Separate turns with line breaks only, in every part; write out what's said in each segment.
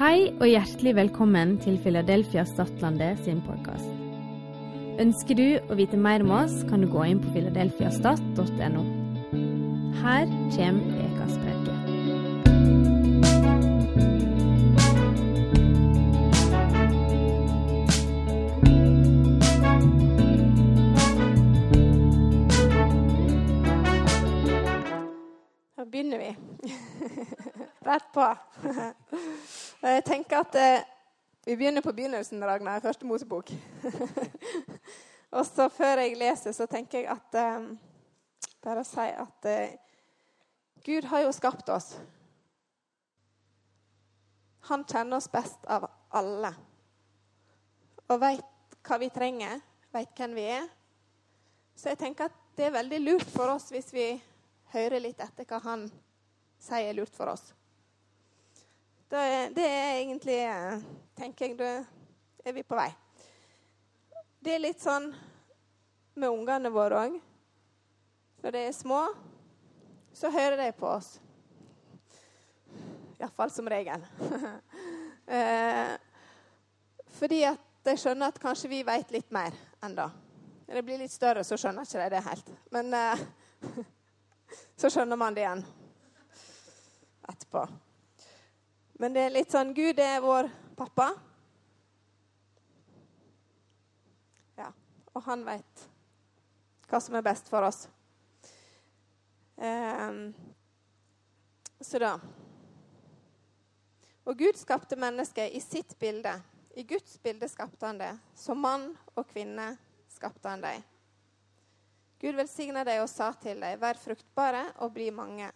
Hei og hjertelig velkommen til Philadelphia Stadlandet sin podkast. Ønsker du å vite mer om oss, kan du gå inn på philadelphiastat.no. Her kommer ukas.
Da begynner vi. Rett på. Jeg tenker at eh, vi begynner på begynnelsen, Ragnar, første Mosebok. Og så før jeg leser, så tenker jeg at eh, Bare å si at eh, Gud har jo skapt oss. Han kjenner oss best av alle. Og veit hva vi trenger, veit hvem vi er. Så jeg tenker at det er veldig lurt for oss hvis vi hører litt etter hva han sier er lurt for oss. Det det er egentlig eh, tenker jeg, Da er vi på vei. Det er litt sånn med ungene våre òg. Når de er små, så hører de på oss. Iallfall som regel. eh, fordi at de skjønner at kanskje vi vet litt mer ennå. Når de blir litt større, så skjønner ikke de det helt. Men eh, så skjønner man det igjen etterpå. Men det er litt sånn Gud er vår pappa. Ja, og han veit hva som er best for oss. Ehm, så da Og Gud skapte mennesket i sitt bilde. I Guds bilde skapte han det. Som mann og kvinne skapte han dem. Gud velsigna deg og sa til deg, vær fruktbare og bli mange.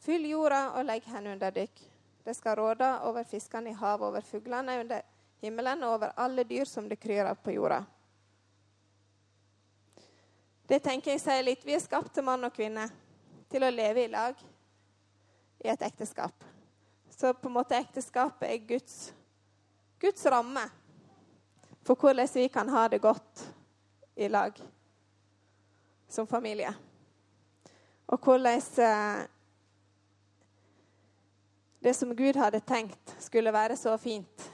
Fyll jorda og legg henne under dykk. Det skal råde over fiskene i havet, over fuglene under himmelen og over alle dyr som det kryr av på jorda. Det tenker jeg sier litt. Vi er skapt til mann og kvinne til å leve i lag i et ekteskap. Så på en måte ekteskapet er Guds, Guds ramme for hvordan vi kan ha det godt i lag som familie. Og hvordan eh, det som Gud hadde tenkt skulle være så fint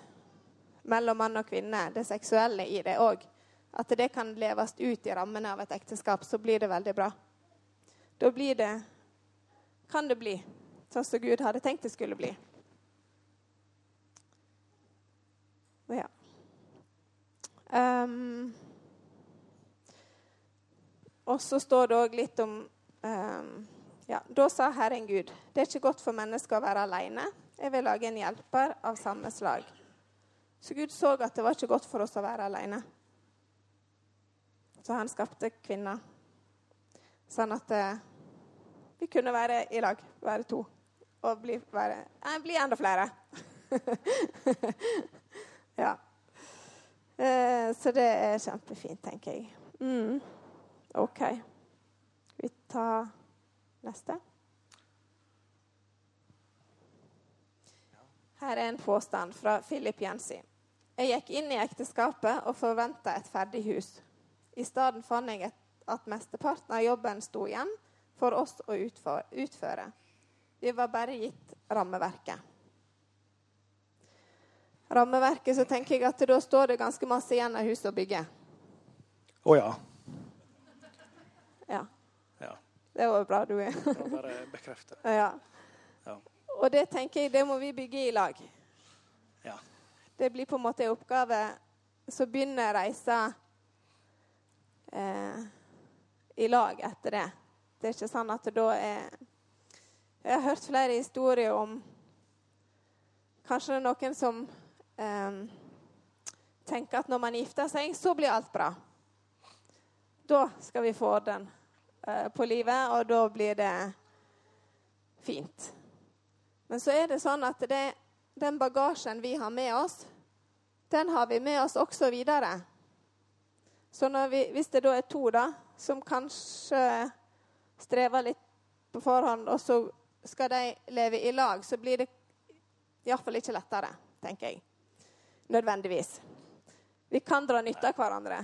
mellom mann og kvinne, det seksuelle i det òg, at det kan leves ut i rammene av et ekteskap, så blir det veldig bra. Da blir det kan det bli sånn som Gud hadde tenkt det skulle bli. Ja. Um, og så står det òg litt om um, ja, Da sa Herren Gud, det er ikke godt for mennesker å være alene. Jeg vil lage en hjelper av samme slag. Så Gud så at det var ikke godt for oss å være alene. Så han skapte kvinner, sånn at uh, vi kunne være i lag, være to. Og bli, være, nei, bli enda flere. ja. Uh, så det er kjempefint, tenker jeg. Mm. OK. Vi tar neste. Her er en påstand fra Philip Jensi. Jeg gikk inn i ekteskapet og forventa et ferdig hus. I stedet fant jeg at mesteparten av jobben sto igjen for oss å utføre. Vi var bare gitt rammeverket. Rammeverket, så tenker jeg at da står det ganske masse igjen av huset å bygge.
Å oh,
Ja.
ja.
Det var bra du er.
Det var bare bekrefte.
ja.
Ja.
Og det tenker jeg, det må vi bygge i lag.
Ja.
Det blir på en måte en oppgave. Så begynner reisa eh, i lag etter det. Det er ikke sånn at det da er Jeg har hørt flere historier om Kanskje det er noen som eh, tenker at når man gifter seg, så blir alt bra. Da skal vi få orden på livet, og da blir det fint. Men så er det sånn at det, den bagasjen vi har med oss, den har vi med oss også videre. Så vi, hvis det da er to da, som kanskje strever litt på forhånd, og så skal de leve i lag, så blir det iallfall ikke lettere, tenker jeg. Nødvendigvis. Vi kan dra nytte av hverandre,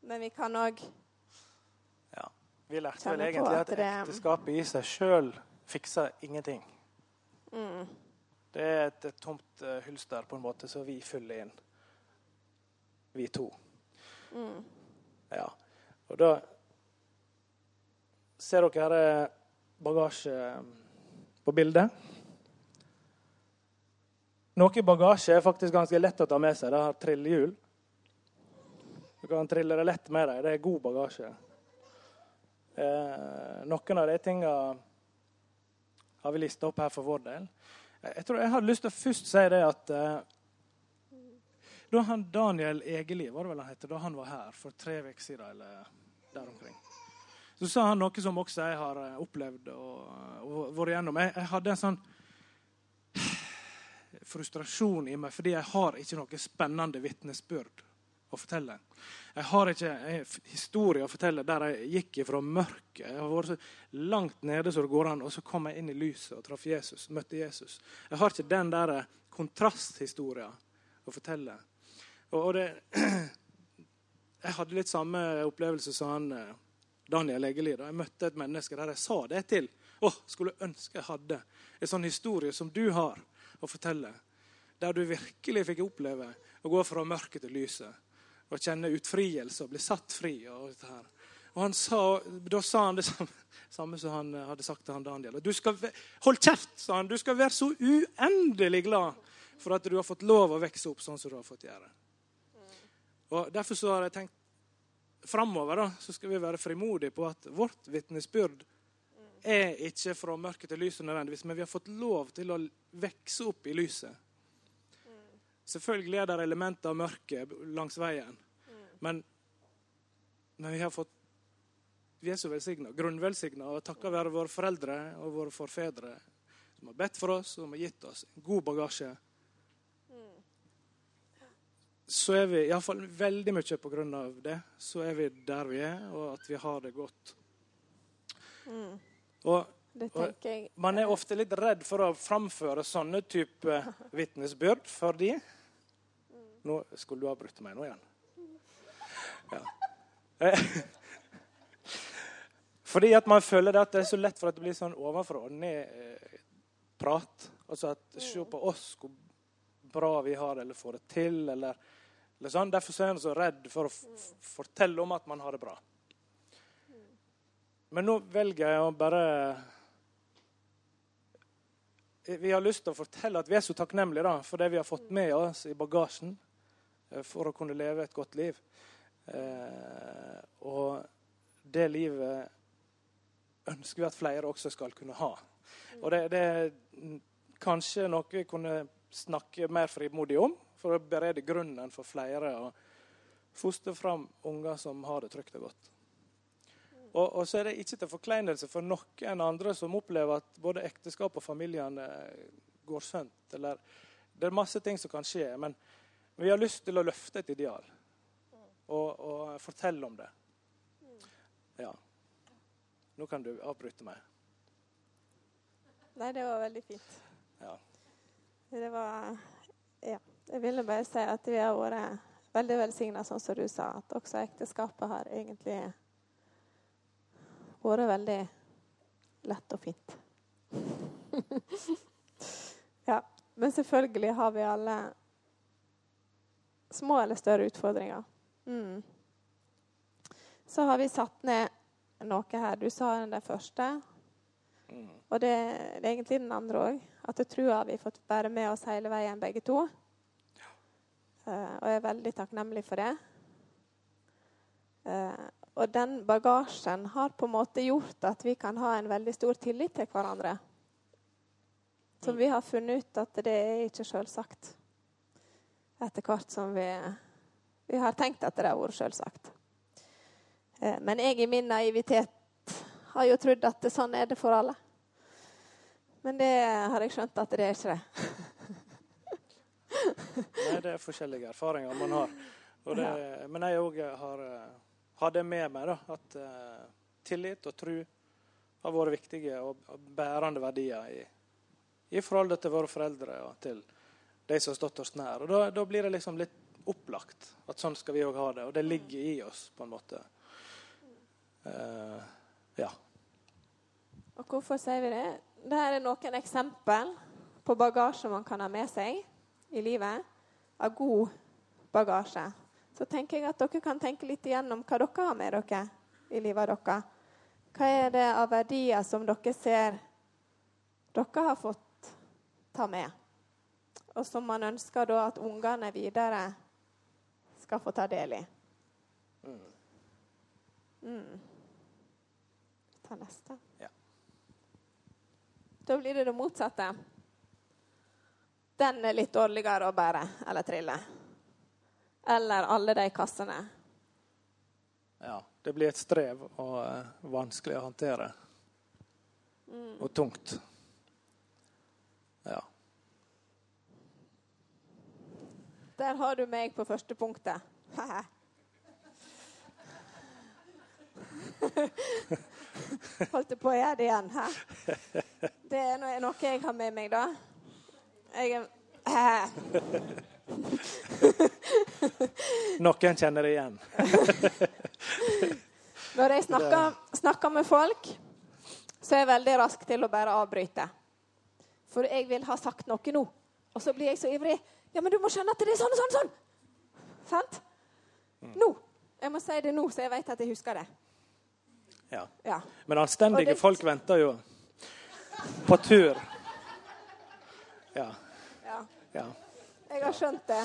men vi kan òg.
Vi lærte vel egentlig
at
at ekteskapet i seg sjøl fikser ingenting.
mm,
Det er et, et tomt uh, hylster på en måte, så vi fyller inn. Vi to.
Mm.
Ja. Og da ser dere her er bagasje på bildet. Noe bagasje er faktisk ganske lett å ta med seg. Det har trillehjul. Du kan trille det lett med deg. Det er god bagasje. Eh, noen av de tinga har vi lista opp her for vår del. Jeg tror jeg hadde lyst til å først si det at eh, da han Daniel Egeli var det vel han heter, da han var her for tre uker siden, eller der omkring, så sa han noe som også jeg har eh, opplevd og, og vært igjennom. Jeg, jeg hadde en sånn frustrasjon i meg fordi jeg har ikke noe spennende vitnesbyrd å fortelle. Jeg har ikke en historie å fortelle der jeg gikk fra mørket. Jeg har vært så langt nede som det går an, og så kom jeg inn i lyset og traff Jesus. møtte Jesus. Jeg har ikke den der kontrasthistorien å fortelle. Og det, jeg hadde litt samme opplevelse som han eh, Daniel Egeli. Da jeg møtte et menneske der jeg sa det til. Å, skulle ønske jeg hadde en sånn historie som du har å fortelle. Der du virkelig fikk oppleve å gå fra mørket til lyset. Og kjenne utfrielse og bli satt fri. Og dette her. Og sa, Da sa han det samme, samme som han hadde sagt til han Daniel. Du skal, hold kjeft, sa han. Du skal være så uendelig glad for at du har fått lov å vokse opp sånn som du har fått gjøre. Og Derfor så har jeg tenkt framover så skal vi være frimodige på at vårt vitnesbyrd er ikke fra mørket til lyset nødvendigvis, men vi har fått lov til å vokse opp i lyset. Selvfølgelig er det elementer av mørke langs veien, men, men vi har fått vi er så velsigna, grunnvelsigna, og takket være våre foreldre og våre forfedre som har bedt for oss og som har gitt oss en god bagasje. Så er vi, iallfall veldig mye på grunn av det, så er vi der vi er, og at vi har det godt.
Mm.
Og man er ofte litt redd for å framføre sånne type vitnesbyrd fordi Nå skulle du ha brutt meg nå igjen. Ja. Eh, Fordi at man føler det at det er så lett for at det blir sånn ovenfra og ned-prat. Altså at Se på oss, hvor bra vi har eller får det til, eller, eller sånn. Derfor er man så redd for å f fortelle om at man har det bra. Men nå velger jeg å bare Vi har lyst til å fortelle at vi er så takknemlige da, for det vi har fått med oss i bagasjen eh, for å kunne leve et godt liv. Eh, og det livet ønsker vi at flere også skal kunne ha. Og det, det kanskje noe vi kunne snakke mer frimodig om, for å berede grunnen for flere og fostre fram unger som har det trygt og godt. Og, og så er det ikke til forkleinelse for noen andre som opplever at både ekteskap og familiene går sønt. Eller det er masse ting som kan skje, men vi har lyst til å løfte et ideal og, og fortelle om det. Ja. Nå kan du avbryte meg.
Nei, det var veldig fint.
Ja.
Det var Ja. Jeg ville bare si at vi har vært veldig velsigna, sånn som du sa. At også ekteskapet har egentlig vært veldig lett og fint. ja. Men selvfølgelig har vi alle små eller større utfordringer. Mm. Så har vi satt ned noe her. Du sa den der første.
Mm.
Og det, det er egentlig den andre òg. At jeg tror har vi fått være med oss hele veien, begge to. Eh, og jeg er veldig takknemlig for det. Uh, og den bagasjen har på en måte gjort at vi kan ha en veldig stor tillit til hverandre. Som vi har funnet ut at det er ikke selvsagt. Etter hvert som vi, vi har tenkt at det har vært selvsagt. Eh, Men jeg i min naivitet har jo trodd at det, sånn er det for alle. Men det har jeg skjønt at det er ikke det.
Nei, det er forskjellige erfaringer man har. Det, men jeg òg har, eh, har det med meg, da, at uh, tillit og tro har vært viktige og bærende verdier i, i forholdet til våre foreldre og til de som har stått oss nær. Og da, da blir det liksom litt opplagt at sånn skal vi òg ha det. Og det ligger i oss, på en måte. Uh, ja.
Og hvorfor sier vi det? Dette er noen eksempel på bagasje man kan ha med seg i livet, av god bagasje, så tenker jeg at dere kan tenke litt igjennom hva dere har med dere i livet deres. Hva er det av verdier som dere ser dere har fått ta med, og som man ønsker da at ungene videre skal få ta del i? Mm. Ta neste.
Ja.
Da blir det det motsatte. Den er litt dårligere å bære eller trille. Eller alle de kassene.
Ja, det blir et strev og uh, vanskelig å håndtere. Og tungt. Ja.
Der har du meg på første punktet. Holdt jeg på å gjøre det igjen. Hæ? Det er noe, jeg har med meg, da. Jeg er
Noen kjenner det igjen.
Når jeg snakker, snakker med folk, så er jeg veldig rask til å bare avbryte. For jeg vil ha sagt noe nå. Og så blir jeg så ivrig. Ja, men du må skjønne at det er sånn og sånn. sånn. Sant? Nå. Jeg må si det nå, så jeg vet at jeg husker det.
Ja.
Ja.
Men anstendige
det-
folk venter jo på tur. Ja.
ja.
Ja.
Jeg har skjønt det.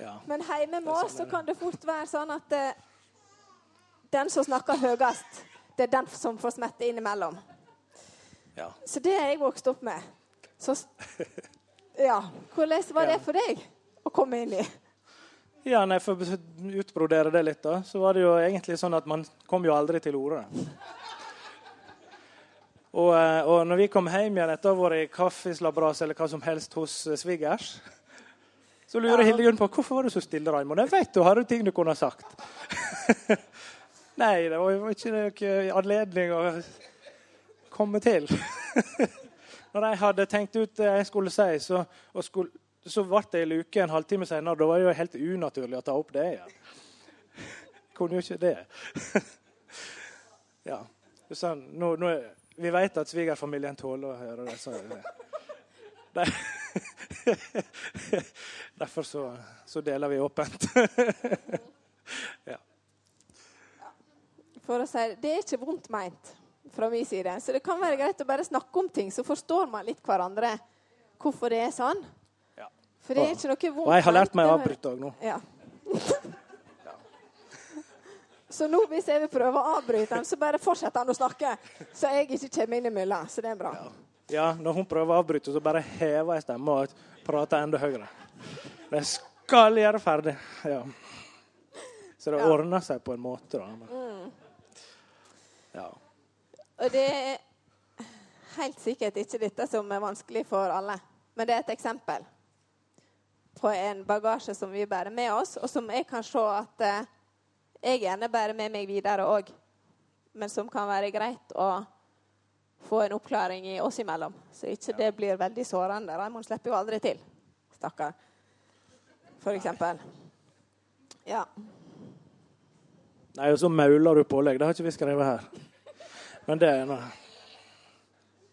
ja.
Men hjemme med oss
sånn
så kan det fort være sånn at uh, den som snakker høyest, det er den som får smette innimellom.
ja.
Så det har jeg vokst opp med. Så ja. Hvordan var det for deg å komme inn i?
Ja, nei, For å utbrodere det litt, da, så var det jo egentlig sånn at man kom jo aldri til orde. Og, eh, og når vi kom hjem igjen etter å ha vært i kaffeslabras eller hva som helst hos eh, svigers, så lurer
Ja.
Hildegunn på hvorfor var du så stille, Raymond. Jeg vet du hadde ting du kunne ha sagt. Nei, det var jo ikke noen anledning å komme til. Når jeg hadde tenkt ut det jeg skulle si, så, skulle, så ble det en luke en halvtime senere. Da var det jo helt unaturlig å ta opp det igjen. Kunne jo ikke det. ja. Sånn, nå, nå, vi vet at svigerfamilien tåler å høre det. Så, det. Derfor så, så deler vi åpent. ja.
For å si det, det er ikke vondt meint fra min side. Så det kan være greit å bare snakke om ting, så forstår man litt hverandre hvorfor det er sånn.
Ja.
For det er ikke noe vondt
Og jeg har lært meg å avbryte òg nå.
Ja. Så nå hvis jeg vil prøve å avbryte han, så bare fortsetter han å snakke. Så jeg ikke kommer inn imellom. Så det er bra.
Ja, når hun prøver å avbryte, så bare hever jeg stemmen og prater enda høyere. Jeg skal gjøre ferdig. Ja. Så det
Ja.
ordner seg på en måte, da. Men, ja.
Og det er helt sikkert ikke dette som er vanskelig for alle. Men det er et eksempel på en bagasje som vi bærer med oss, og som jeg kan se at eh, jeg gjerne bærer med meg videre òg. Men som kan være greit å få en oppklaring i oss imellom. Så ikke det blir veldig sårende. Raymond slipper jo aldri til. Stakkar. For eksempel. Ja.
Nei, og så mauler du pålegg. Det har ikke vi skrevet her. Men det er noe,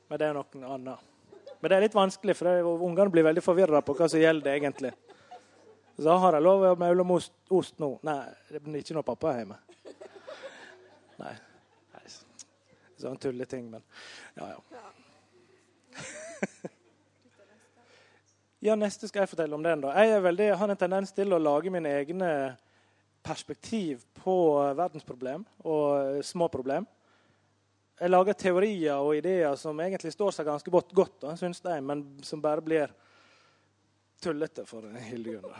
Men det er noe annet. Men det er litt vanskelig, for ungene blir veldig forvirra på hva som gjelder egentlig. Så har jeg lov å maule om ost, ost nå? Nei, det blir ikke når pappa er hjemme. Nei. Nei. Sånn tulleting, men ja, ja. Ja, neste skal jeg fortelle om den. da. Jeg veldig, jeg har en tendens til å lage mine egne perspektiv på verdensproblem og små problem. Jeg lager teorier og ideer som egentlig står seg ganske godt, godt syns jeg, men som bare blir tullete for Hildegunn.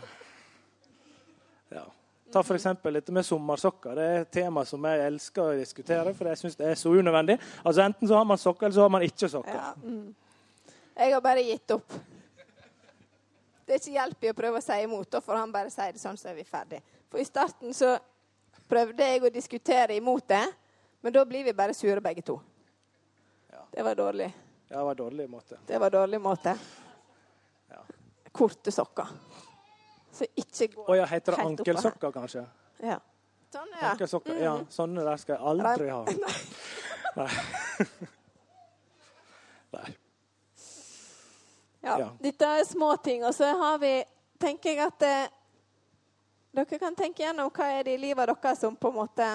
Ja. Ta f.eks. dette med sommersokker. Det er et tema som jeg elsker å diskutere, for jeg syns det er så unødvendig. Altså Enten så har man sokker, eller så har man ikke sokker.
Ja, mm. Jeg har bare gitt opp. Det er ikke hjelp i å prøve å si imot, da får han bare si det sånn, så er vi ferdig. For i starten så prøvde jeg å diskutere imot det, men da blir vi bare sure begge to.
Ja.
Det var dårlig.
Ja, det var dårlig måte.
Det var dårlig måte.
Ja.
Korte sokker. Så ikke gå
Å ja, heter det ankelsokker, kanskje?
Ja. Sånn, ja.
Ankelsokker, ja. Sånne der skal jeg aldri ha. Nei. Nei.
Ja,
Ja.
Dette er små ting. Og så har vi, tenker jeg at eh, dere kan tenke gjennom hva er det i livet deres som på en måte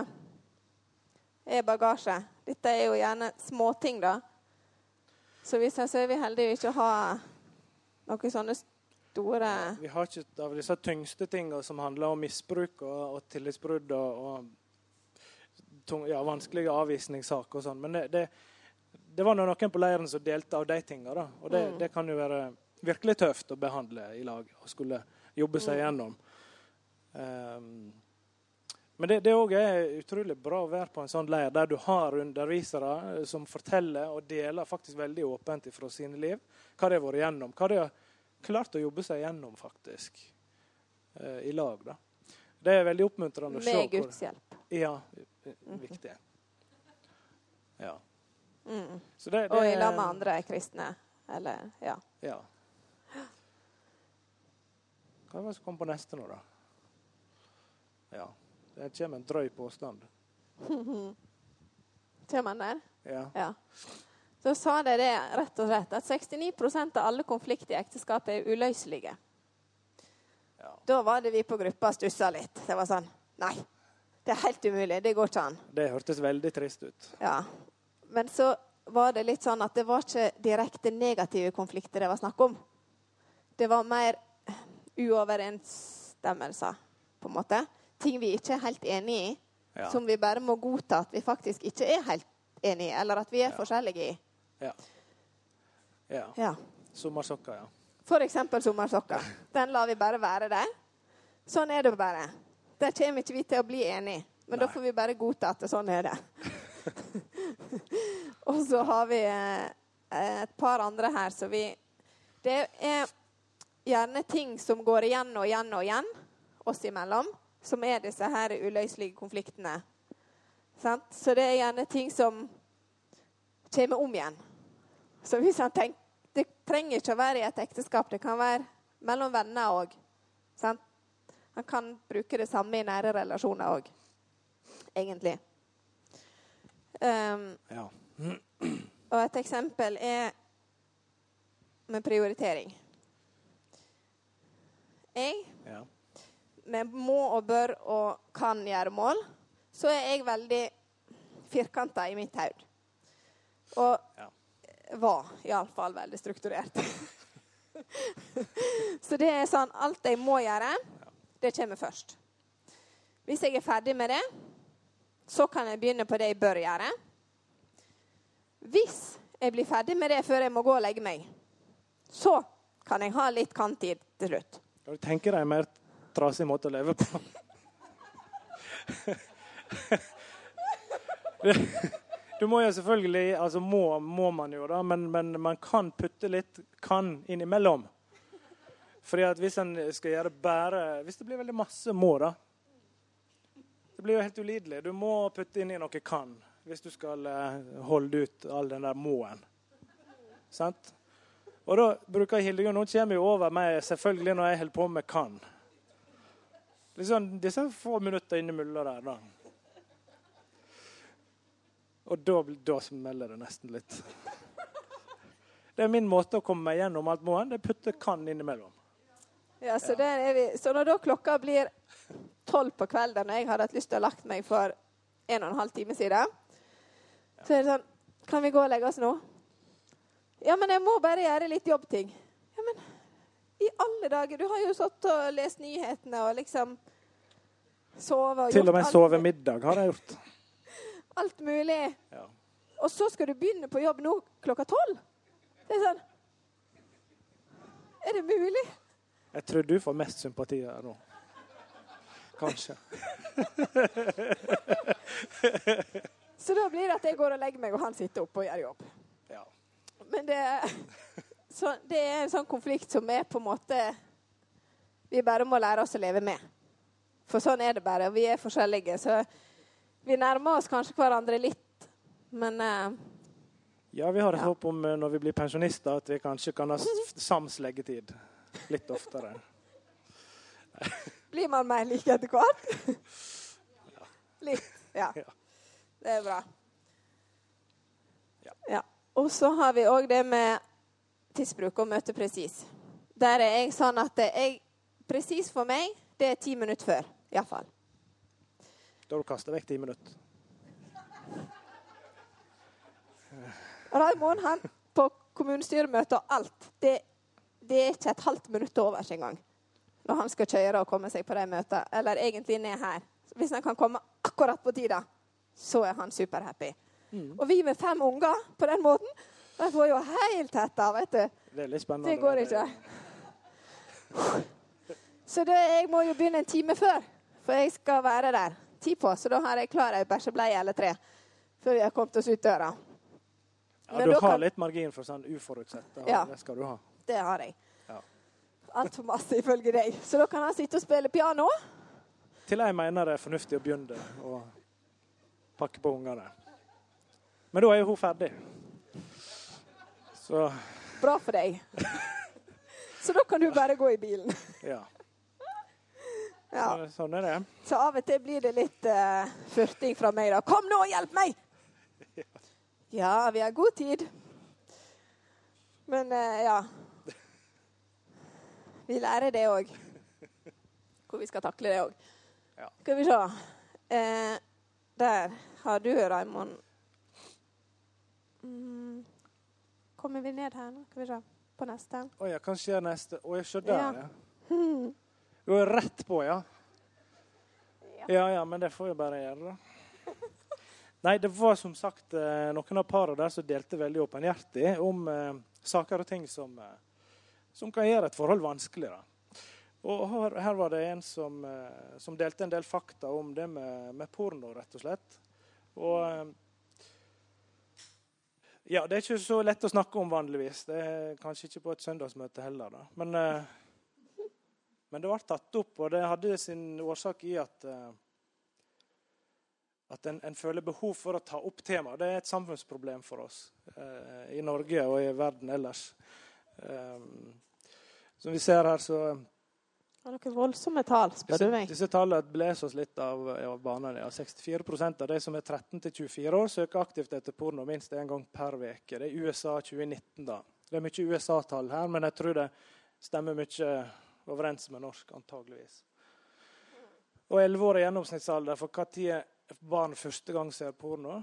er bagasje. Dette er jo gjerne småting, da. Så hvis jeg så er vi heldige å ikke ha noen sånne store
Vi har ikke av disse tyngste tingene som handler om misbruk og, og tillitsbrudd og, og tung, ja, vanskelige avvisningssaker og sånn. Men det, det, det var noen på leiren som delte av de tingene. Da. Og det,
Mm.
det kan jo være virkelig tøft å behandle i lag og skulle jobbe seg
Mm.
gjennom. Um, men det, det også er utrolig bra å være på en sånn leir der du har undervisere eh, som forteller og deler faktisk veldig åpent fra sine liv hva de har vært gjennom. Hva de har klart å jobbe seg gjennom faktisk eh, i lag. da. Det er veldig oppmuntrende å se.
med Guds hjelp.
Ja, eh, viktig. Ja.
Mm.
Så det, det,
Og i lag med andre kristne. Eller ja.
Ja. Hva var det som kom på neste nå, da? Ja. Det kommer en drøy påstand.
Kommer han der?
Ja.
Ja. Så sa de det rett og slett at 69% av alle konflikter i ekteskapet er uløselige.
ja.
Da var det vi på gruppa stussa litt. Det var sånn Nei, det er helt umulig. Det går ikke an.
Det hørtes veldig trist ut.
Ja. Men så var det litt sånn at det var ikke direkte negative konflikter det var snakk om. Det var mer uoverensstemmelser, på en måte. Ting vi ikke er helt enig i,
Ja.
som vi bare må godta at vi faktisk ikke er helt enig i, eller at vi er
Ja.
forskjellige i.
Ja. ja.
Ja.
Sommersokker, ja.
For eksempel sommersokker. Den lar vi bare være der. Sånn er det bare. Der kommer ikke vi til å bli enige. Men da får vi bare godta at sånn er det. og så har vi eh, et par andre her, så vi Det er gjerne ting som går igjen og igjen og igjen oss imellom, som er disse her uløselige konfliktene. Sant? Så det er gjerne ting som kommer om igjen. Så hvis han tenker Det trenger ikke å være i et ekteskap, det kan være mellom venner òg. Han kan bruke det samme i nære relasjoner òg, egentlig. Um,
ja.
og et eksempel er med prioritering. Jeg,
ja.
Med må og bør og kan gjøre mål, så er jeg veldig firkanta i mitt hode. Og
Ja.
var iallfall veldig strukturert. så det er sånn Alt jeg må gjøre, det kommer først. Hvis jeg er ferdig med det, så kan jeg begynne på det jeg bør gjøre. Hvis jeg blir ferdig med det før jeg må gå og legge meg, så kan jeg ha litt kanttid til slutt.
Kan du tenke deg mer trasig måte å leve på? Du må jo selvfølgelig altså må, må man jo da, men, men man kan putte litt kan innimellom. Fordi at hvis en skal gjøre bare Hvis det blir veldig masse må, da. Det blir jo helt ulidelig. Du må putte inn i noe kan hvis du skal eh, holde ut all den der må-en. Sant? Og da bruker Hildegunn Hun kommer jo over meg selvfølgelig når jeg holder på med kan. Liksom disse få minutter innimellom der, da. Og da, da smeller det nesten litt. Det er min måte å komme meg gjennom alt må-en. Det er putte kan innimellom.
Ja, så, så når da klokka blir tolv på kvelden, og jeg hadde hatt lyst til å ha lagt meg for en og en halv time siden, så er det sånn Kan vi gå og legge oss nå? Ja, men jeg må bare gjøre litt jobbting. I alle dager! Du har jo satt og lest nyhetene og liksom sove og
Til og med sove middag har jeg gjort.
alt mulig.
Ja.
Og så skal du begynne på jobb nå klokka tolv? Det er sånn Er det mulig?
Jeg tror du får mest sympati her nå. Kanskje.
Så da blir det at jeg går og legger meg, og han sitter oppe og gjør jobb.
Ja.
Men det, så det er en sånn konflikt som er på en måte Vi bare må lære oss å leve med. For sånn er det bare. Vi er forskjellige. Så vi nærmer oss kanskje hverandre litt, men uh,
Ja, vi har et
Ja.
håp om eh, når vi blir pensjonister, at vi kanskje kan ha sams leggetid litt oftere.
blir man mer lik etter hvert? Litt. Ja.
Ja.
Det er bra.
Ja.
Ja. Og så har vi òg det med tidsbruk og møte presis. Der er jeg sånn at jeg Presis for meg, det er ti minutter før. Iallfall.
Da har du kasta vekk ti minutter.
Raymond, han på kommunestyremøte og alt, det, det, er ikke et halvt minutt overs engang. Når han skal kjøre og komme seg på de møtene. Eller egentlig ned her. Hvis han kan komme akkurat på tida, så er han superhappy. Mm. Og vi med fem unger på den måten, de får jo helt hetta, vet du.
Er spennende.
Det går ikke. Så det, jeg må jo begynne en time før, for jeg skal være der ti på. Så da har jeg klar ei bæsjebleie eller tre før vi har kommet oss ut døra.
Ja, Men du har kan... litt margin for sånn uforutsett.
Ja,
det skal du ha.
Det har jeg. Ja. Altfor masse ifølge deg. Så da kan han sitte og spille piano.
Til jeg mener det er fornuftig å begynne å pakke på ungene. Men da er jo hun ferdig. Så
Bra for deg. Så da kan du bare gå i bilen.
Ja.
ja.
Sånn er det.
Så av og til blir det litt uh, furting fra meg, da. Kom nå hjelp meg! Ja, vi har god tid. Men uh, ja. Vi lærer det òg. Hvor vi skal takle det òg. Ja. Skal vi se. Uh, der har du, Raymond. Mm. Kommer vi ned her nå? Skal vi se. På neste.
Å oh, ja, kanskje neste. Å, oh, se der, ja. ja. Du er rett på, ja. Ja ja, men det får jeg bare gjøre, da. Nei, det var som sagt eh, noen av parene der som delte veldig åpenhjertig om eh, saker og ting som, eh, som, kan gjøre et forhold vanskeligere. Og her, her var det en som, eh, som, delte en del fakta om det med, med porno, rett og slett. Og ja, Det er ikke så lett å snakke om vanligvis. Det er kanskje ikke på et søndagsmøte heller. da. Men, eh, men det ble tatt opp, og det hadde sin årsak i at, eh, at en, en, føler behov for å ta opp temaet. Det er et samfunnsproblem for oss eh, i Norge og i verden ellers. Um, som vi ser her, så
det er noen voldsomme tall, spør du meg.
Disse tallene blåser oss litt av, av banen. Ja. 64% av de som er 13-24 år, søker aktivt etter porno minst én gang per uke. Det er USA 2019. da. Det er mye USA-tall her, men jeg tror det stemmer mye overens med norsk, antageligvis. Og 11 år er gjennomsnittsalder for når barn første gang ser porno.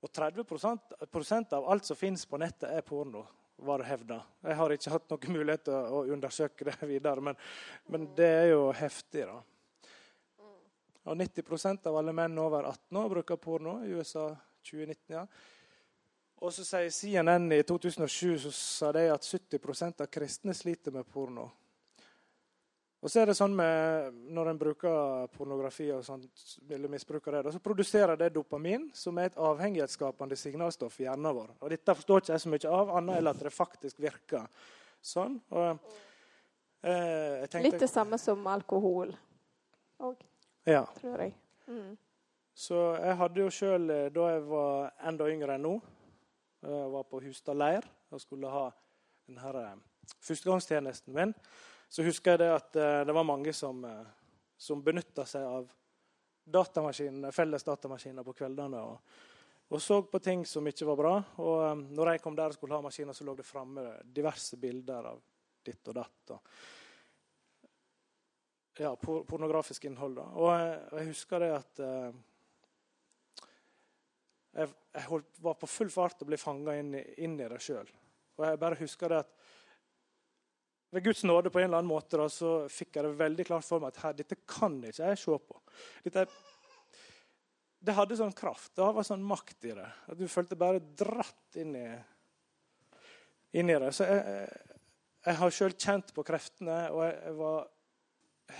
Og 30% av alt som finnes på nettet, er porno var hevda. Jeg har ikke hatt noen mulighet til å undersøke det videre, men, men det er jo heftig, da. Og 90% av alle menn over 18 år bruker porno i USA 2019. ja. Og så sier CNN i 2007 så sa de at 70% av kristne sliter med porno. Og så er det sånn med, Når en bruker pornografi og sånt, eller misbruker det, så produserer det dopamin, som er et avhengighetsskapende signalstoff i hjernen vår. Og Dette forstår ikke jeg så mye av, annet enn at det faktisk virker sånn. Og,
eh, tenkte, Litt det samme som alkohol òg, ja. tror jeg. Mm.
Så jeg hadde jo sjøl, eh, da jeg var enda yngre enn nå, jeg eh, var på Hustad leir og skulle ha denne eh, førstegangstjenesten min så husker jeg det at eh, det var mange som, eh, som benytta seg av datamaskiner, felles datamaskiner på kveldene. Og, og, så på ting som ikke var bra. Og um, når jeg kom der og skulle ha maskiner, så lå det framme diverse bilder av ditt og datt. Og, ja, pornografisk innhold. Da. Og jeg, husker det at jeg, holdt, var på full fart og å bli fanga inn, inn, i det sjøl. Og jeg bare husker det at ved Guds nåde på en eller annen måte da, så fikk jeg det veldig klart for meg at her, dette kan ikke jeg se på. Dette, det hadde sånn kraft. Det var sånn makt i det. At Du følte bare dratt inn i, inn i det. Så jeg, jeg har sjøl kjent på kreftene, og jeg, var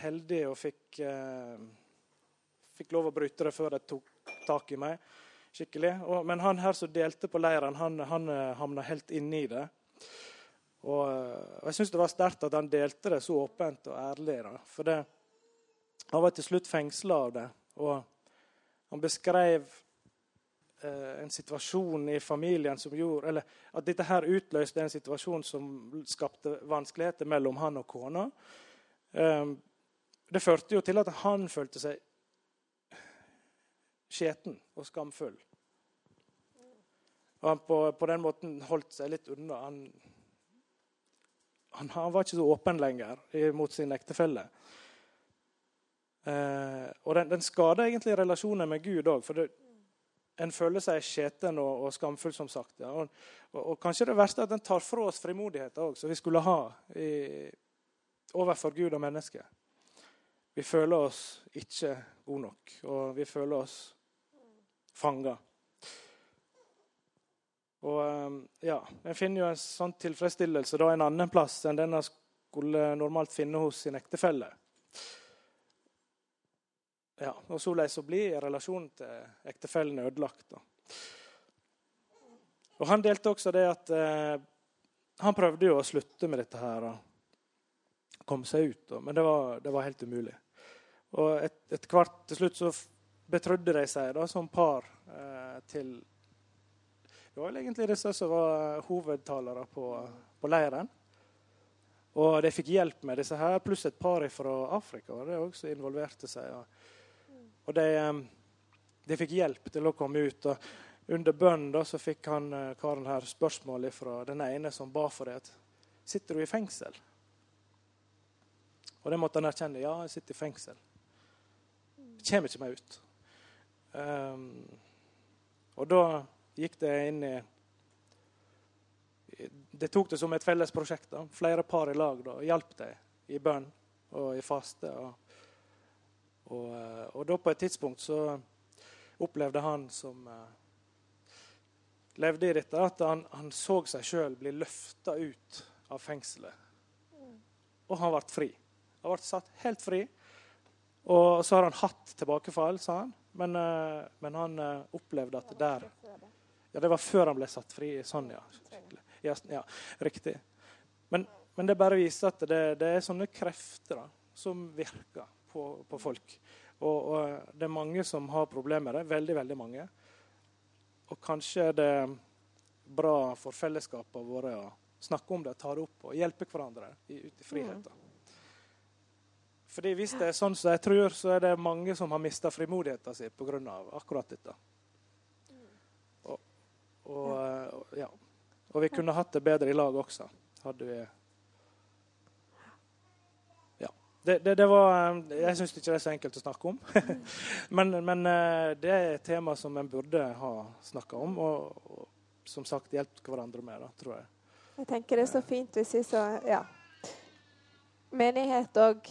heldig og fikk, eh, fikk lov å bryte det før de tok tak i meg skikkelig. Og, men han her som delte på leiren, han, han eh, havna helt inni det. Og, og Jeg syns det var sterkt at han delte det så åpent og ærlig. Da. For det, han var til slutt fengsla av det. Og han beskrev eh, en situasjon i familien som gjorde Eller at dette her utløste en situasjon som skapte vanskeligheter mellom han og kona. Eh, det førte jo til at han følte seg skjeten og skamfull. Og han på, på den måten holdt seg litt unna. Han han, han, var ikke så åpen lenger mot sin ektefelle. Eh, og den, den skader egentlig relasjonen med Gud òg. For det, en føler seg skjeten og, og skamfull, som sagt. Ja. Og, og, og, kanskje det verste er at den tar fra oss frimodigheten òg, som vi skulle ha i, overfor Gud og mennesket. Vi føler oss ikke gode nok, og vi føler oss fanga. Og ehm, ja, En finner jo en sånn tilfredsstillelse da en annen plass enn den en skulle normalt finne hos sin ektefelle. Ja, og Såleis så blir relasjonen til ektefellen ødelagt. Da. Og Han delte også det at eh, han prøvde jo å slutte med dette her og komme seg ut, da, men det var, det var, helt umulig. Og et, et kvart til slutt så betrodde de seg da, som par eh, til Det var egentlig disse som var hovedtalere på, på leiren. Og de fikk hjelp med disse her, pluss et par fra Afrika. og det også involverte seg. Og de, de, fikk hjelp til å komme ut. og Under bønn da, så fikk han eh, karen her spørsmål fra den ene som ba for det. Sitter du i fengsel? Og det måtte han erkjenne. Ja, jeg sitter i fengsel. Jeg kommer ikke meg ut. Um, og da gikk det inn i Det tok det som et felles prosjekt. da. Flere par i lag da, hjalp dem i bønn og i faste. og og, eh, og, da på et tidspunkt så opplevde han som uh, levde i dette, at han, han så seg sjøl bli løfta ut av fengselet. Og han ble fri. Han ble satt helt fri. Og så har han hatt tilbakefall, sa han. Men, uh, men han opplevde at der Ja, det var før han ble satt fri. Sånn, ja. Ja, riktig. Men, men, det bare viser at det, det er sånne krefter da, som virker på, på folk. Og, og, det er mange som har problemer med det. Veldig, veldig mange. Og kanskje er det bra for fellesskapene våre å snakke om det, ta det opp og hjelpe hverandre ut i friheten. Fordi Hvis det er sånn som jeg tror, så er det mange som har mista frimodigheten sin pga. akkurat dette. Og, og, ja. og vi kunne hatt det bedre i lag også, hadde vi det, det, det var, eh, jeg syns ikke det er så enkelt å snakke om. men, men, eh, det er et tema som en burde ha snakka om, og, og, som sagt hjulpet hverandre med. Da, tror jeg.
Jeg tenker det er så fint hvis vi så ja. Menighet òg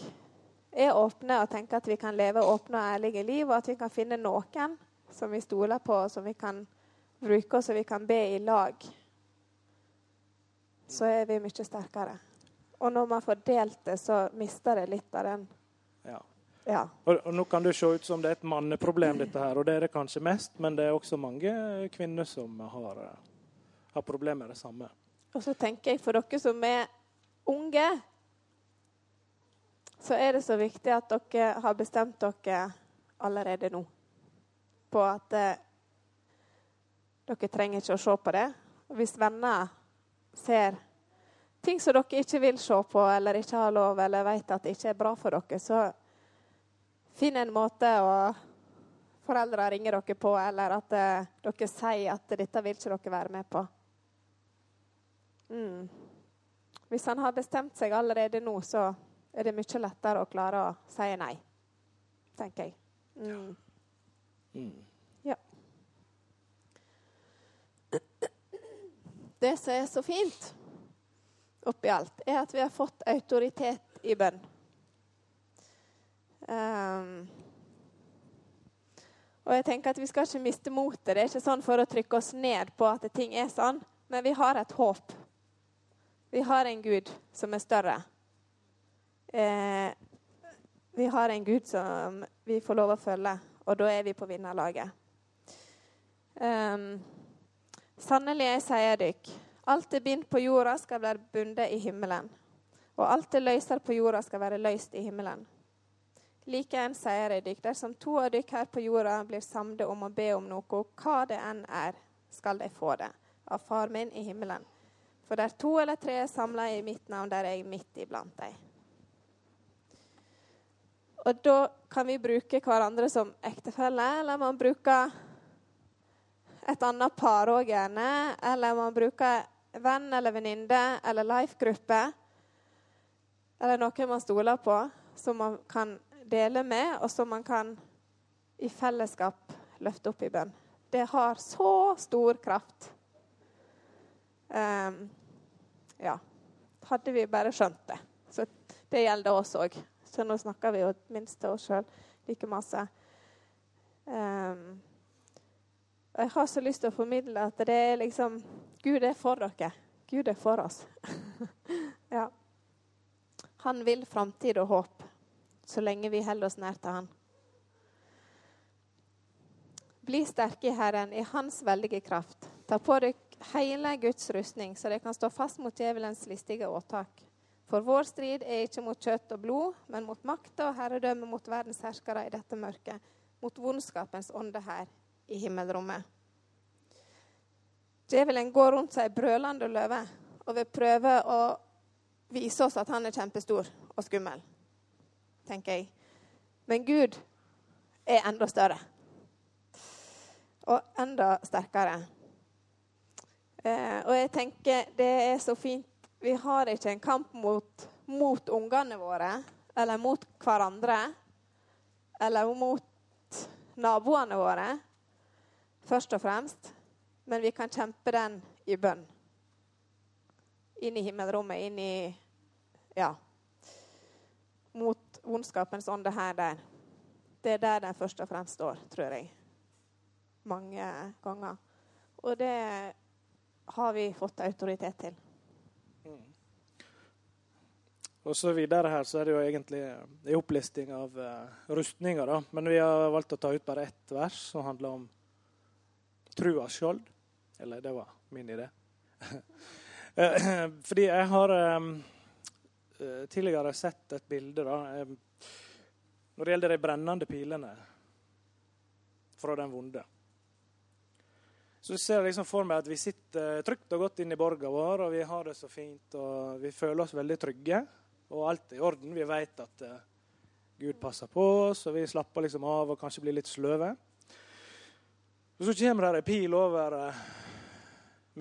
er åpne og tenker at vi kan leve åpne og ærlige liv, og at vi kan finne noen som vi stoler på, og som vi kan bruke, og som vi kan be i lag. Så er vi mye sterkere. Og når man får delt det, så mister det litt av den
Ja. ja. Og, og, nå kan det se ut som det er et manneproblem, dette her, og det er det kanskje mest, men det er også mange kvinner som har, har problemer med det samme.
Og så tenker jeg for dere som er unge, så er det så viktig at dere har bestemt dere allerede nå på at eh, dere trenger ikke å se på det. Hvis venner ser ting som dere ikke vil se på eller ikke har lov eller vet at det ikke er bra for dere, så finn en måte å foreldre ringer dere på, eller at uh, dere sier at dette vil ikke dere være med på. Mm. Hvis han har bestemt seg allerede nå, så er det mye lettere å klare å si nei, tenker jeg. Mm. Mm. Ja. Det som er så fint oppi alt, er at vi har fått autoritet i bønn. Um, og jeg tenker at Vi skal ikke miste motet. Det er ikke sånn for å trykke oss ned på at ting er sånn, men vi har et håp. Vi har en Gud som er større. Eh, vi har en Gud som vi får lov å følge, og da er vi på vinnerlaget. Um, Sannelig, jeg sier dykk, Alt det bind på jorda, skal være bundet i himmelen. Og alt det løser på jorda, skal være løst i himmelen. Likeens sier jeg dykk, dersom to av dykk her på jorda blir samde om å be om noe, hva det enn er, skal de få det av Far min i himmelen. For der to eller tre er samla i mitt navn, der er jeg midt iblant dem. Og da kan vi bruke hverandre som ektefelle, eller man bruker et annet par òg gjerne. Eller man bruker venn eller venninne eller life-gruppe. eller noen man stoler på, som man kan dele med, og som man kan i fellesskap løfte opp i bønn. Det har så stor kraft. Um, ja. Hadde vi bare skjønt det. Så det gjelder oss òg. Så nå snakker vi jo minst til oss sjøl like masse. Um, og jeg har så lyst til å formidle at det er liksom Gud er for dere. Gud er for oss. ja. Han vil framtid og håp så lenge vi holder oss nær til Han. Bli sterke i Herren, i Hans veldige kraft. Ta på dere hele Guds rustning, så dere kan stå fast mot djevelens listige åtak. For vår strid er ikke mot kjøtt og blod, men mot makta og herredømme mot verdens herskere i dette mørket, mot vondskapens ånde her i himmelrommet. Djevelen går rundt seg brølende løve og vil prøve å vise oss at han er kjempestor og skummel, tenker jeg. Men Gud er enda større. Og enda sterkere. Eh, og jeg tenker det er så fint Vi har ikke en kamp mot, mot ungene våre eller mot hverandre eller mot naboene våre, først og fremst. Men vi kan kjempe den i bønn. Inn i himmelrommet, inn i Ja. Mot vondskapens ånde her der. Det er der den først og fremst står, tror jeg. Mange ganger. Og det har vi fått autoritet til.
Mm. Og så videre her så er det jo egentlig en opplisting av uh, rustninger, da. Men vi har valgt å ta ut bare ett vers som handler om trua skjold. Eller det var min idé. Eh, fordi jeg har um, tidligere sett et bilde da, um, når det gjelder de brennende pilene fra den vonde. Så ser jeg liksom for meg at vi sitter trygt og godt inn i borga vår, og vi har det så fint, og vi føler oss veldig trygge. Og alt er i orden. Vi vet at Gud passer på oss, og vi slapper liksom av og kanskje blir litt sløve. Og så kommer det ei pil over uh,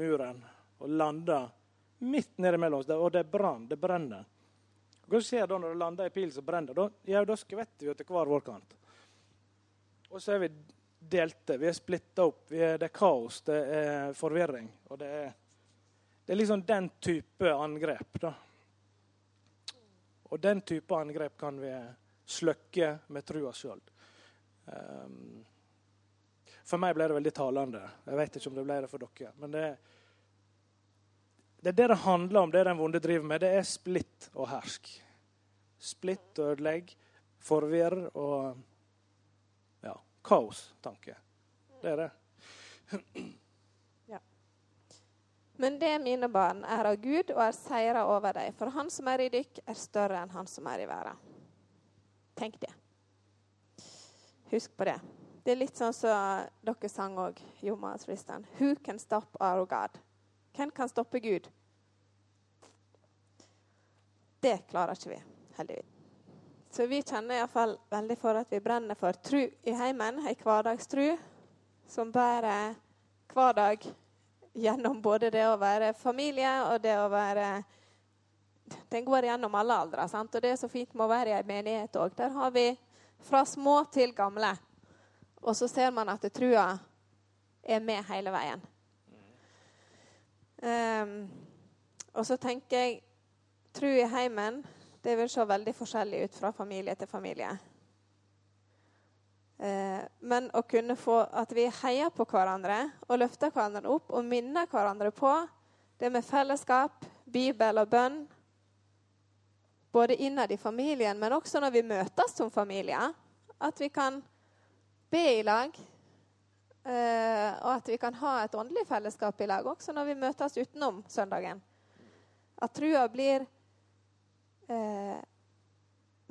muren og lander midt nede mellom oss, og det brann. Det brenner. Hva skjer da når det lander ei pil som brenner? Da, ja, da skvetter vi til hver vår kant. Og så er vi delte. Vi er splitta opp. Er, det er kaos, det er forvirring. Og det er, det er liksom den type angrep, da. Og den type angrep kan vi sløkke med trua sjøl. Um, ehm, for meg ble det veldig talende. Jeg vet ikke om det ble det for dere. Men det, det er det det handler om, det den vonde driver med. Det er splitt og hersk. Splitt og ødelegg, forvirr og ja, kaos-tanke. Det er det.
Men det, mine barn, er av Gud og er seira over dem. For han som er i dykk, er større enn han som er i verden. Tenk det. Husk på det. Det er litt sånn som dere sang òg, Joma og Tristan. Who can stop our God? Hvem kan stoppe Gud? Det klarer ikke vi, heldigvis. Så vi kjenner iallfall veldig for at vi brenner for tru i heimen, ei hverdagstru som bærer hver dag gjennom både det å være familie og det å være Den går gjennom alle aldre. Sant? Og det er så fint med å være i ei menighet òg. Der har vi fra små til gamle og så ser man at trua er med hele veien. Um, og så tenker jeg tru i heimen det vil se veldig forskjellig ut fra familie til familie. Uh, men å kunne få at vi heier på hverandre og løfter hverandre opp og minner hverandre på det med fellesskap, Bibel og bønn, både innad i familien, men også når vi møtes som familie, at vi kan be i lag. Uh, og at vi kan ha et åndelig fellesskap i lag også når vi møtes utenom søndagen. At trua blir uh,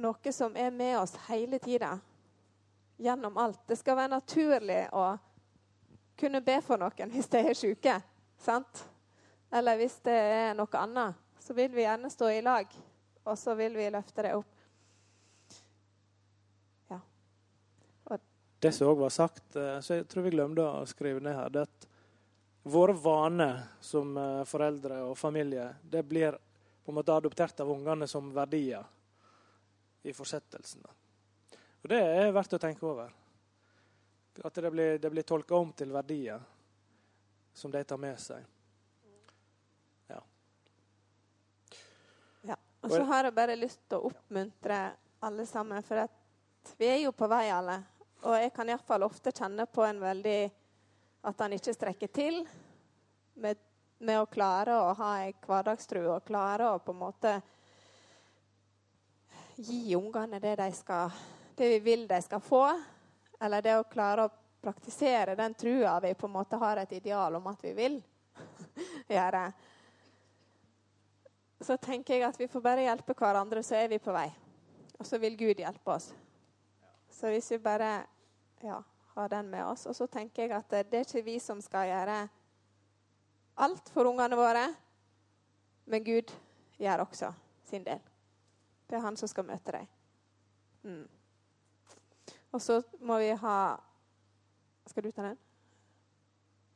noe som er med oss hele tida. Gjennom alt. Det skal være naturlig å kunne be for noen hvis de er syke. Sant? Eller hvis det er noe annet. Så vil vi gjerne stå i lag, og så vil vi løfte det opp.
Det som òg var sagt, eh, så jeg tror vi glemte å skrive ned her, det at våre vaner som eh, foreldre og familie, det blir på en måte adoptert av ungene som verdier i fortsettelsen. Og Det er verdt å tenke over. At det blir, det blir tolka om til verdier som de tar med seg. Ja.
ja. Og så har jeg bare lyst til å oppmuntre alle sammen, for at vi er jo på vei alle. Og jeg kan iallfall ofte kjenne på en veldig At han ikke strekker til med, med å klare å ha ei hverdagstru og klare å på en måte gi ungene det de skal det vi vil de skal få. Eller det å klare å praktisere den trua vi på en måte har et ideal om at vi vil gjøre. Så tenker jeg at vi får bare hjelpe hverandre, så er vi på vei. Og så vil Gud hjelpe oss. Så hvis vi bare ja, har den med oss Og så tenker jeg at det er ikke vi som skal gjøre alt for ungene våre, men Gud gjør også sin del. Det er han som skal møte dem. Mm. Og så må vi ha Skal du ta den?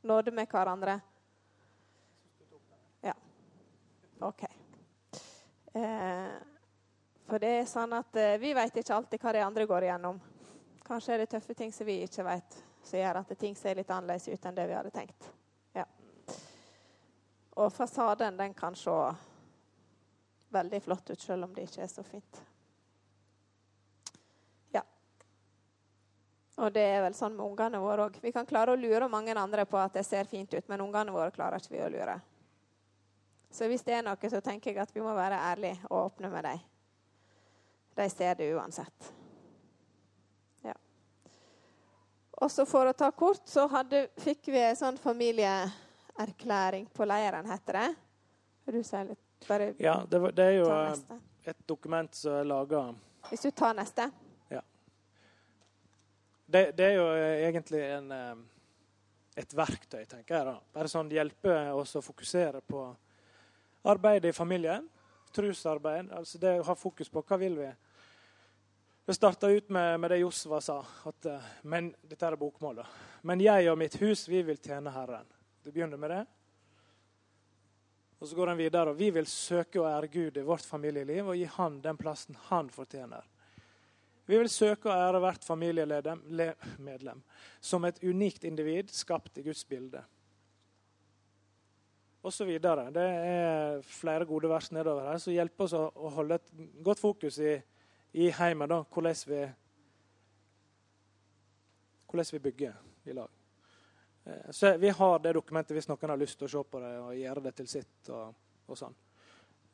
Nåde med hverandre. Ja. OK. Eh, for det er sånn at eh, vi vet ikke alltid hva de andre går igjennom. Kanskje er det tøffe ting som vi ikke vet, som gjør at ting ser litt annerledes ut enn det vi hadde tenkt. Ja. Og fasaden den kan se veldig flott ut, selv om det ikke er så fint. Ja. Og det er vel sånn med ungene våre òg. Vi kan klare å lure mange andre på at det ser fint ut, men ungene våre klarer ikke vi å lure. Så hvis det er noe, så tenker jeg at vi må være ærlige og åpne med dem. De ser det uansett. Ja. Og så for å ta kort, så hadde, fikk vi en sånn familieerklæring på leiren, heter det. Du sier litt? Bare
Ja, det, var- det er jo eh, et dokument som er laga
Hvis du tar neste.
det, det er jo eh, egentlig en, eh, et verktøy, tenker jeg. da. Bare sånn hjelpe oss å fokusere på arbeidet i familien. Trusarbeid. Altså det å ha fokus på hva vil vi. Det starta ut med, med det Josva sa. At, eh, men, dette er bokmålet. Men jeg og mitt hus, vi vil tjene Herren. Det begynner med det. Og så går han videre. og Vi vil søke å ære Gud i vårt familieliv og gi Han den plassen Han fortjener. Vi vil søke å ære hvert familiemedlem som et unikt individ skapt i Guds bilde. Og så videre. Det er flere gode vers nedover her som hjelper oss å holde et godt fokus i, i heimen. Da, hvordan, vi, hvordan vi bygger i lag. Eh, Så Vi har det dokumentet hvis noen har lyst til å se på det og gjøre det til sitt. og, og sånn.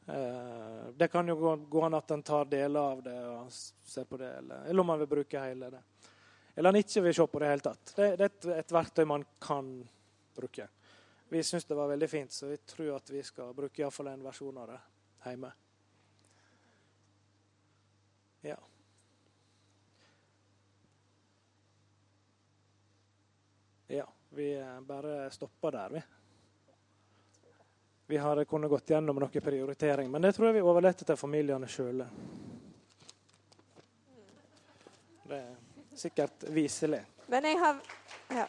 Eh, Det kan jo gå, gå an at en tar deler av det og ser på det, eller, eller om man vil bruke hele det. Eller han ikke vil se på det i det hele tatt. Det, det er et, et verktøy man kan bruke. Vi syns det var veldig fint, så vi tror at vi skal bruke iallfall en versjon av det hjemme. Ja. Ja, vi bare stopper der, vi. Vi har kunnet gått gjennom noen prioritering, men det tror jeg vi overlater til familiene sjøle. Det er sikkert viselig.
Men jeg har ja.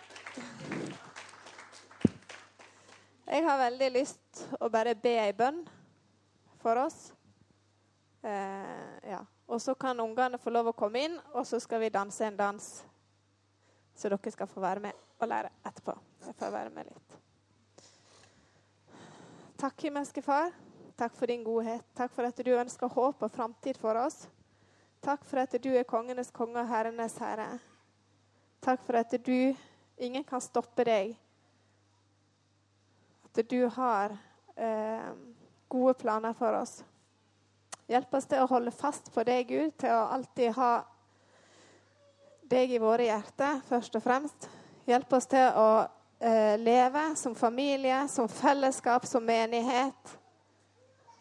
Jeg har veldig lyst å bare be ei bønn for oss. Eh, ja. Og så kan ungene få lov å komme inn, og så skal vi danse en dans. Så dere skal få være med og lære etterpå. Jeg får være med litt. Takk, himmelske Far. Takk for din godhet. Takk for at du ønsker håp og framtid for oss. Takk for at du er kongenes konge og herrenes herre. Takk for at du Ingen kan stoppe deg. At du har eh, gode planer for oss. Hjelp oss til å holde fast på deg, Gud, til å alltid ha deg i våre hjerter, først og fremst. Hjelp oss til å eh, leve som familie, som fellesskap, som menighet.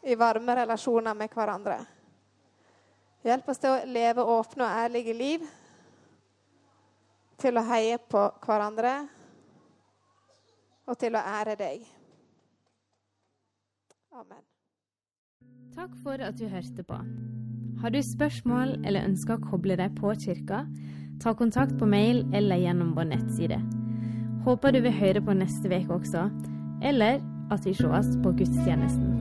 I varme relasjoner med hverandre. Hjelp oss til å leve åpne og ærlige liv. Til å heie på hverandre. Og til å ære deg. Amen.
Takk for at du hørte på. Har du spørsmål eller ønsker å koble deg på kirka, ta kontakt på mail eller gjennom vår nettside. Håper du vil høre på neste uke også, eller at vi sees på gudstjenesten.